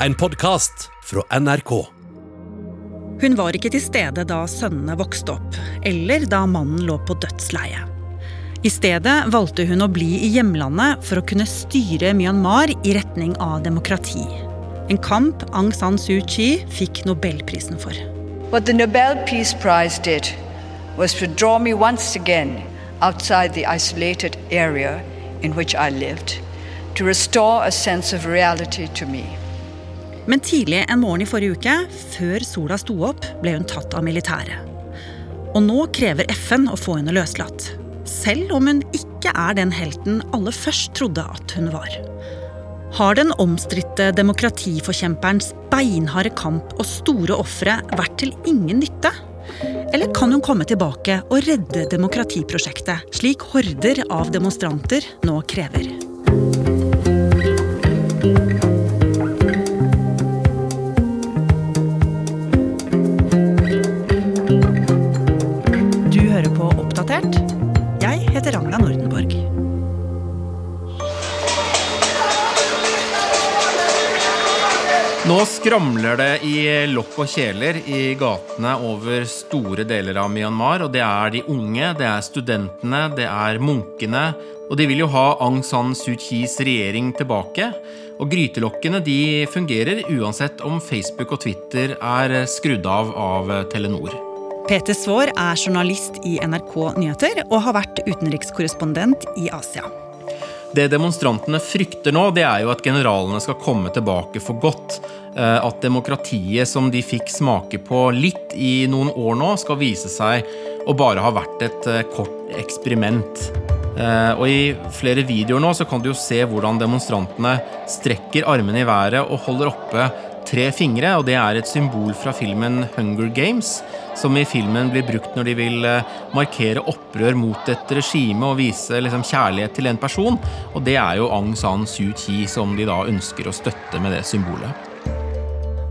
en podkast fra NRK. Hun var ikke til stede da sønnene vokste opp, eller da mannen lå på dødsleie. I stedet valgte hun å bli i hjemlandet for å kunne styre Myanmar i retning av demokrati. En kamp Aung San Suu Kyi fikk nobelprisen for. What the Nobel Peace Prize did was to draw me once again outside the isolated area in which I lived, to restore a sense of reality to me. Men tidlig en morgen i forrige uke, før sola sto opp, ble hun tatt av militæret. Og nå krever FN å få henne løslatt. Selv om hun ikke er den helten alle først trodde at hun var. Har den omstridte demokratiforkjemperens beinharde kamp og store ofre vært til ingen nytte? Eller kan hun komme tilbake og redde demokratiprosjektet, slik horder av demonstranter nå krever? Skramler det i lokk og kjeler i gatene over store deler av Myanmar. Og det er de unge, det er studentene, det er munkene. Og de vil jo ha Aung San Suu Kyis regjering tilbake. Og grytelokkene de fungerer uansett om Facebook og Twitter er skrudd av av Telenor. Peter Svaar er journalist i NRK Nyheter og har vært utenrikskorrespondent i Asia. Det demonstrantene frykter nå, det er jo at generalene skal komme tilbake for godt. Eh, At demokratiet som de fikk smake på litt i noen år nå, skal vise seg å bare ha vært et eh, kort eksperiment. Eh, Og I flere videoer nå så kan du jo se hvordan demonstrantene strekker armene i været og holder oppe tre fingre. og Det er et symbol fra filmen Hunger Games, som i filmen blir brukt når de vil markere opprør mot et regime og vise liksom, kjærlighet til en person. Og det er jo Aung San Suu Kyi som de da ønsker å støtte med det symbolet.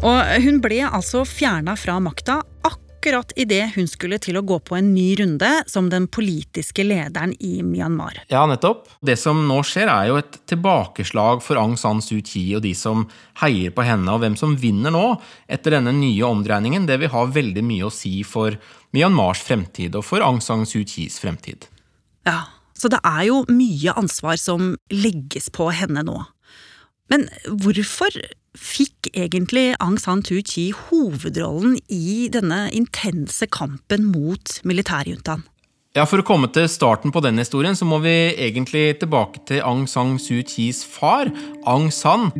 Og hun ble altså fjerna fra makta akkurat idet hun skulle til å gå på en ny runde som den politiske lederen i Myanmar. Ja, nettopp. Det som nå skjer, er jo et tilbakeslag for Aung San Suu Kyi og de som heier på henne, og hvem som vinner nå, etter denne nye omdreiningen, det vil ha veldig mye å si for Myanmars fremtid og for Aung San Suu Kyis fremtid. Ja, Så det er jo mye ansvar som legges på henne nå. Men hvorfor fikk egentlig Aung San Suu Kyi hovedrollen i denne intense kampen mot militærjuntaen? Ja, For å komme til starten på den historien, så må vi egentlig tilbake til Aung San Suu Kyis far, Aung San.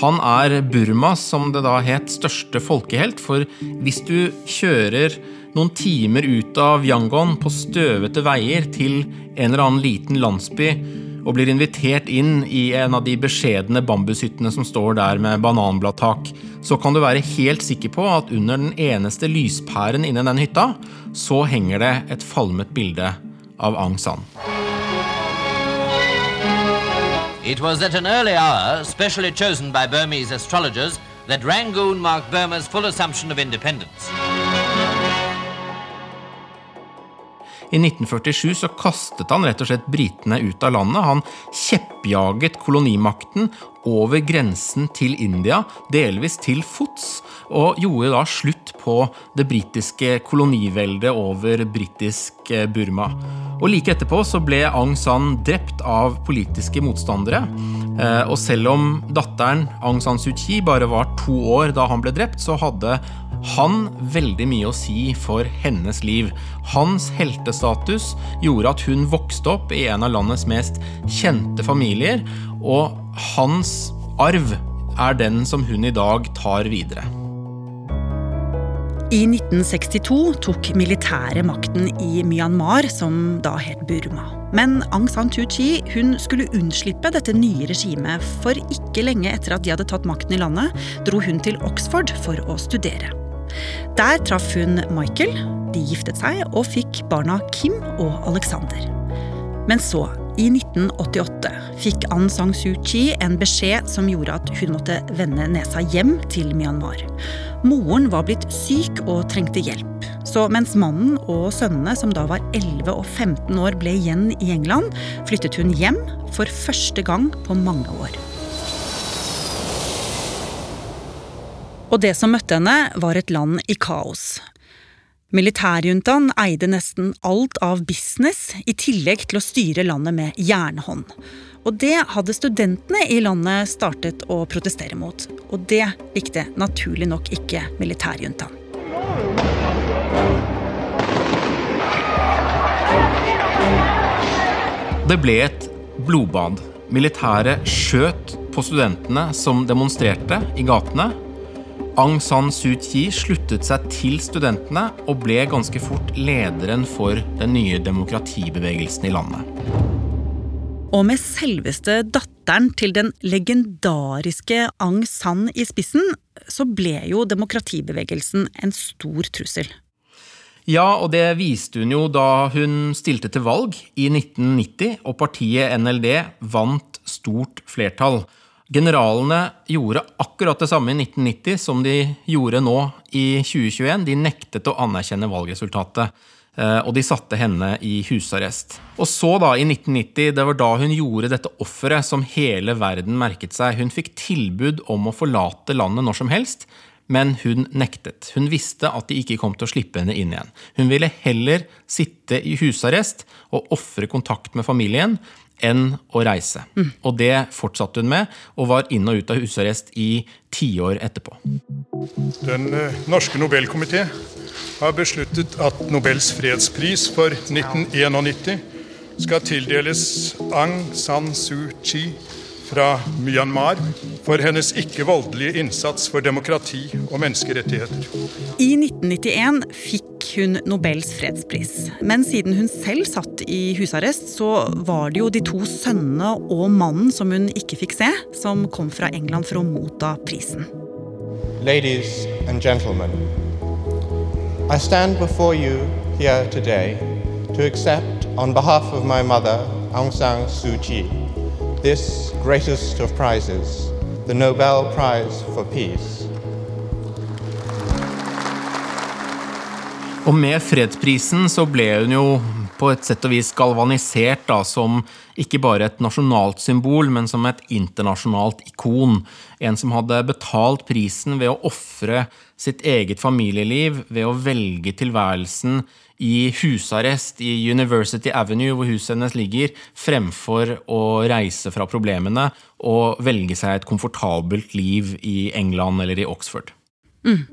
Han er Burmas, som det da het, største folkehelt, for hvis du kjører noen timer ut av Yangon på støvete veier til en eller annen liten landsby og blir invitert inn i en av de beskjedne bambushyttene som står der med bananbladtak, så kan du være helt sikker på at under den eneste lyspæren inni den hytta, så henger det et falmet bilde av Aung San. It was at an early hour, specially chosen by Burmese astrologers, that Rangoon marked Burma's full assumption of independence. I 1947 så kastet han rett og slett britene ut av landet. Han kjeppjaget kolonimakten over grensen til India, delvis til fots, og gjorde da slutt på det britiske koloniveldet over britisk eh, Burma. Og Like etterpå så ble Aung San drept av politiske motstandere. Eh, Og selv om datteren Aung San Suu Kyi bare var to år da han ble drept, så hadde han veldig mye å si for hennes liv. Hans heltestatus gjorde at hun vokste opp i en av landets mest kjente familier, og hans arv er den som hun i dag tar videre. I 1962 tok militæret makten i Myanmar, som da het Burma. Men Aung San Suu Kyi hun skulle unnslippe dette nye regimet, for ikke lenge etter at de hadde tatt makten i landet, dro hun til Oxford for å studere. Der traff hun Michael, de giftet seg og fikk barna Kim og Alexander. Men så, i 1988, fikk Aung San Suu Kyi en beskjed som gjorde at hun måtte vende nesa hjem til Myanmar. Moren var blitt syk og trengte hjelp. Så mens mannen og sønnene, som da var 11 og 15 år, ble igjen i England, flyttet hun hjem for første gang på mange år. Og det som møtte henne, var et land i kaos. Militærjuntaen eide nesten alt av business, i tillegg til å styre landet med jernhånd. Og det hadde studentene i landet startet å protestere mot. Og det likte naturlig nok ikke militærjuntaen. Det ble et blodbad. Militæret skjøt på studentene som demonstrerte i gatene. Aung San Suu Kyi sluttet seg til studentene og ble ganske fort lederen for den nye demokratibevegelsen i landet. Og med selveste datteren til den legendariske Aung San i spissen, så ble jo demokratibevegelsen en stor trussel. Ja, og det viste hun jo da hun stilte til valg i 1990, og partiet NLD vant stort flertall. Generalene gjorde akkurat det samme i 1990 som de gjorde nå i 2021. De nektet å anerkjenne valgresultatet. Eh, og de satte henne i husarrest. Og så, da, i 1990, det var da hun gjorde dette offeret som hele verden merket seg. Hun fikk tilbud om å forlate landet når som helst, men hun nektet. Hun visste at de ikke kom til å slippe henne inn igjen. Hun ville heller sitte i husarrest og ofre kontakt med familien enn å reise. Mm. Og det fortsatte hun med, og var inn og ut av husarrest i tiår etterpå. Den eh, norske Nobelkomité har besluttet at Nobels fredspris for 1991 skal tildeles Aung San Suu Kyi fra Myanmar for hennes ikke-voldelige innsats for demokrati og menneskerettigheter. I 1991 fikk hun Nobels fredspris. Men siden hun selv satt i husarrest, så var det jo de to sønnene og mannen som hun ikke fikk se, som kom fra England for å motta prisen. Ladies and gentlemen, I stand before you here today to accept on behalf of my mother, Aung San Suu Kyi, this greatest of prizes, the Nobel Prize for Peace. Og med fredsprisen så ble hun jo på et sett og vis galvanisert da, som ikke bare et nasjonalt symbol, men som et internasjonalt ikon. En som hadde betalt prisen ved å ofre sitt eget familieliv, ved å velge tilværelsen i husarrest i University Avenue, hvor huset hennes ligger, fremfor å reise fra problemene og velge seg et komfortabelt liv i England eller i Oxford. Mm.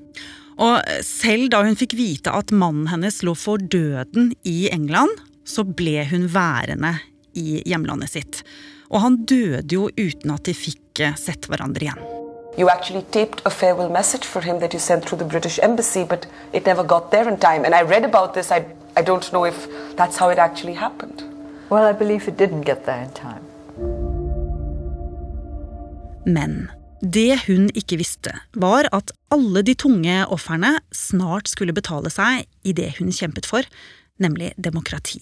Og selv da hun fikk vite at mannen hennes lå for døden i England, så ble hun værende i hjemlandet sitt. Og han døde jo uten at de fikk eh, sett hverandre igjen. You actually taped a farewell message for him that you sent through the British embassy, but it never got there in time. And I read about this. I, I don't know if that's how it actually happened. Well, I believe it didn't get there in time. Men det hun ikke visste, var at alle de tunge ofrene snart skulle betale seg i det hun kjempet for, nemlig demokrati.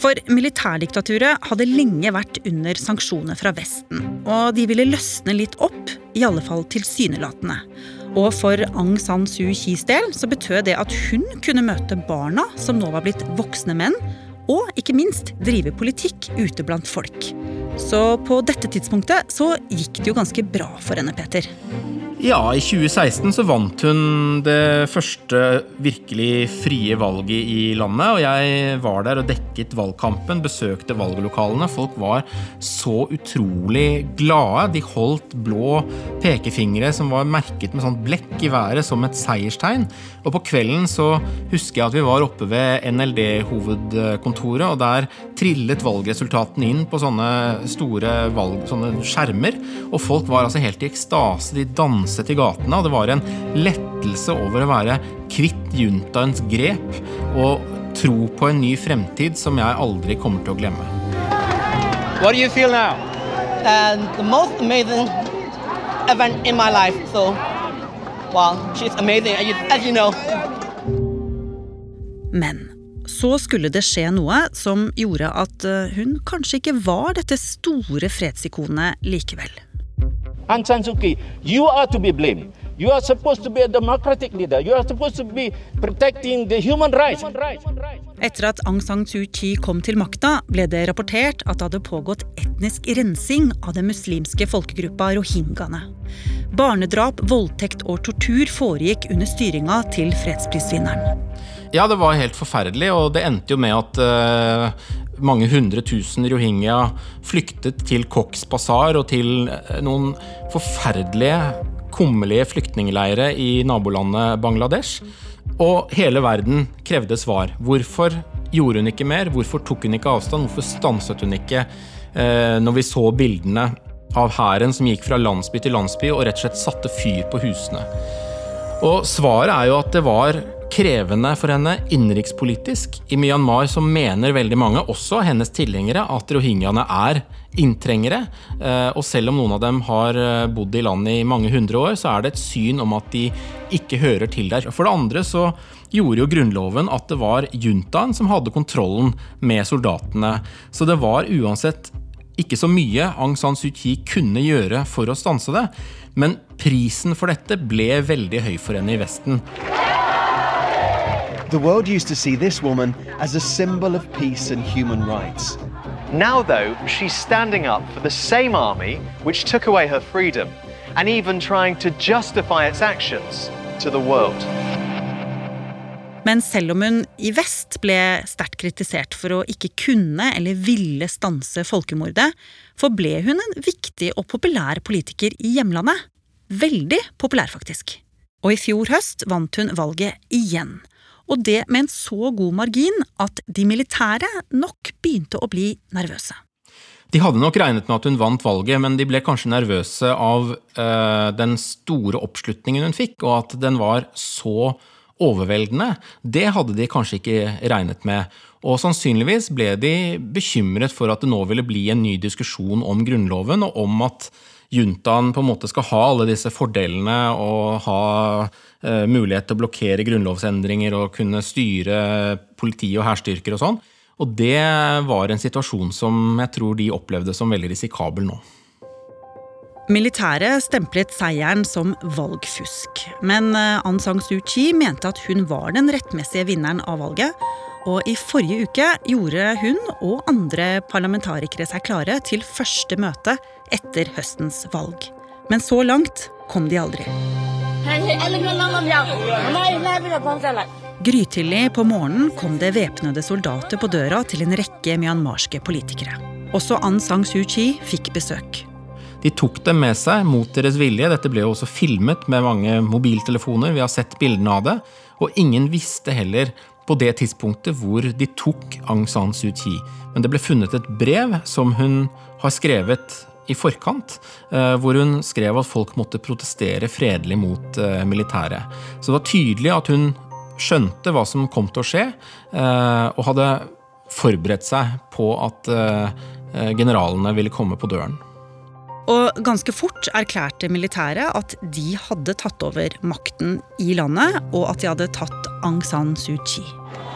For militærdiktaturet hadde lenge vært under sanksjoner fra Vesten, og de ville løsne litt opp, i alle fall tilsynelatende. Og for Aung San Suu Kyis del så betød det at hun kunne møte barna, som nå var blitt voksne menn, og ikke minst drive politikk ute blant folk. Så på dette tidspunktet så gikk det jo ganske bra for henne, Peter. Ja, i 2016 så vant hun det første virkelig frie valget i landet. Og jeg var der og dekket valgkampen, besøkte valglokalene. Folk var så utrolig glade. De holdt blå pekefingre som var merket med sånn blekk i været som et seierstegn. Og på kvelden så husker jeg at vi var oppe ved NLD-hovedkontoret, og der trillet valgresultatene inn på sånne store valg, sånne skjermer. Og folk var altså helt i ekstase. De danset i gatene, og det var en lettelse over å være kvitt juntaens grep og tro på en ny fremtid som jeg aldri kommer til å glemme. What do you feel now? Uh, the most amazing event in my life. So, wow, she's amazing, as you know. Men så skulle det skje noe som gjorde at uh, hun kanskje ikke var dette store fredsikonet likevel. Aung San Suu Kyi, you are to be blamed. You are supposed to be a democratic leader. You are supposed to be protecting the human rights. Etter at Aung San Suu Kyi kom til makta, ble det rapportert at det hadde pågått etnisk rensing av den muslimske folkegruppa rohingyaene. Barnedrap, voldtekt og tortur foregikk under styringa til fredsprisvinneren. Ja, det var helt forferdelig, og det endte jo med at uh, mange hundre tusen rohingya flyktet til Cox Bazar og til uh, noen forferdelige, kummerlige flyktningleirer i nabolandet Bangladesh. Og hele verden krevde svar. Hvorfor gjorde hun ikke mer? Hvorfor tok hun ikke avstand? Hvorfor stanset hun ikke uh, når vi så bildene av hæren som gikk fra landsby til landsby og rett og slett satte fyr på husene? Og svaret er jo at det var krevende for henne innenrikspolitisk. I Myanmar så mener veldig mange, også hennes tilhengere, at rohingyaene er inntrengere. Eh, og selv om noen av dem har eh, bodd i landet i mange hundre år, så er det et syn om at de ikke hører til der. For det andre så gjorde jo Grunnloven at det var juntaen som hadde kontrollen med soldatene. Så det var uansett ikke så mye Aung San Suu Kyi kunne gjøre for å stanse det. Men prisen for dette ble veldig høy for henne i Vesten. The world used to see this woman as a symbol of peace and human rights. Now, though, she's standing up for the same army which took away her freedom and even trying to justify its actions to the world. Men selv om hun i vest ble sterkt kritisert for å ikke kunne eller ville stanse folkemordet, forble hun en viktig og populær politiker i hjemlandet. Veldig populær, faktisk. Og i fjor høst vant hun valget igjen og det med en så god margin at de militære nok begynte å bli nervøse. De hadde nok regnet med at hun vant valget, men de ble kanskje nervøse av uh, den store oppslutningen hun fikk, og at den var så overveldende. Det hadde de kanskje ikke regnet med. Og sannsynligvis ble de bekymret for at det nå ville bli en ny diskusjon om Grunnloven, og om at juntaen på en måte skal ha alle disse fordelene og ha Eh, mulighet til å blokkere grunnlovsendringer og kunne styre politi og hærstyrker og sånn. Og det var en situasjon som jeg tror de opplevde som veldig risikabel nå. Militæret stemplet seieren som valgfusk. Men eh, Aung San Suu Kyi mente at hun var den rettmessige vinneren av valget. Og i forrige uke gjorde hun og andre parlamentarikere seg klare til første møte etter høstens valg. Men så langt kom de aldri. Grytidlig på morgenen kom det væpnede soldater på døra til en rekke myanmarske politikere. Også Aung San Suu Kyi fikk besøk. De tok dem med seg mot deres vilje. Dette ble jo også filmet med mange mobiltelefoner. Vi har sett bildene av det. Og ingen visste heller på det tidspunktet hvor de tok Aung San Suu Kyi. Men det ble funnet et brev som hun har skrevet i forkant, eh, hvor hun skrev at folk måtte protestere fredelig mot eh, militæret. Så det var tydelig at hun skjønte hva som kom til å skje, eh, og hadde forberedt seg på at generalene ville komme på døren. Og ganske fort erklærte militæret at de hadde tatt over makten i landet, og at de hadde tatt Aung San Suu Kyi.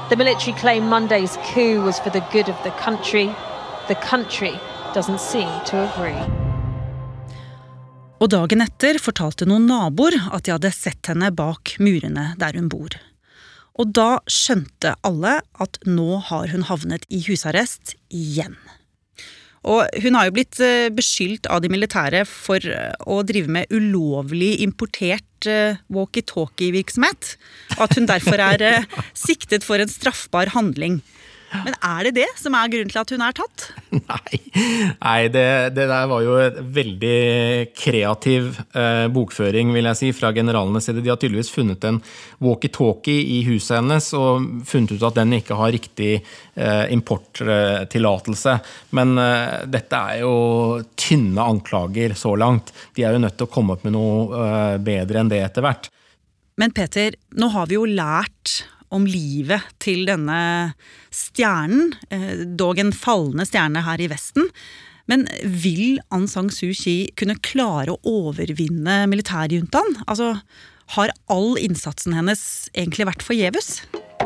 The military claimed Monday's coup was for the good of the country. The country doesn't seem to agree. Og dagen etter fortalte noen naboer at de hadde sett henne bak murene der hun bor. Og da skjønte alle at nå har hun havnet i husarrest igjen. Og hun har jo blitt eh, beskyldt av de militære for eh, å drive med ulovlig importert eh, walkietalkie-virksomhet. Og at hun derfor er siktet for en straffbar handling. Men er det det som er grunnen til at hun er tatt? Nei, Nei det, det, der var jo et veldig kreativ eh, bokføring vil jeg si, fra generalenes side. De har tydeligvis funnet en walkietalkie i huset hennes og funnet ut at den ikke har riktig eh, importtillatelse. Men eh, dette er jo tynne anklager så langt. De er jo nødt til å komme opp med noe eh, bedre enn det etter hvert. Men Peter, nå har vi jo lært om livet til denne stjernen, eh, dog en fallende stjerne her i Vesten. Men vil Aung San Suu Kyi kunne klare å overvinne militærjuntaen? Altså, har all innsatsen hennes egentlig vært forgjeves?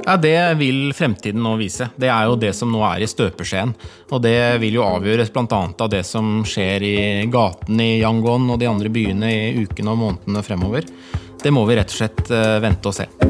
Ja, Det vil fremtiden nå vise. Det er jo det som nå er i støpeskjeen. Og det vil jo avgjøres bl.a. av det som skjer i gaten i Yangon og de andre byene i ukene og månedene fremover. Det må vi rett og slett eh, vente og se.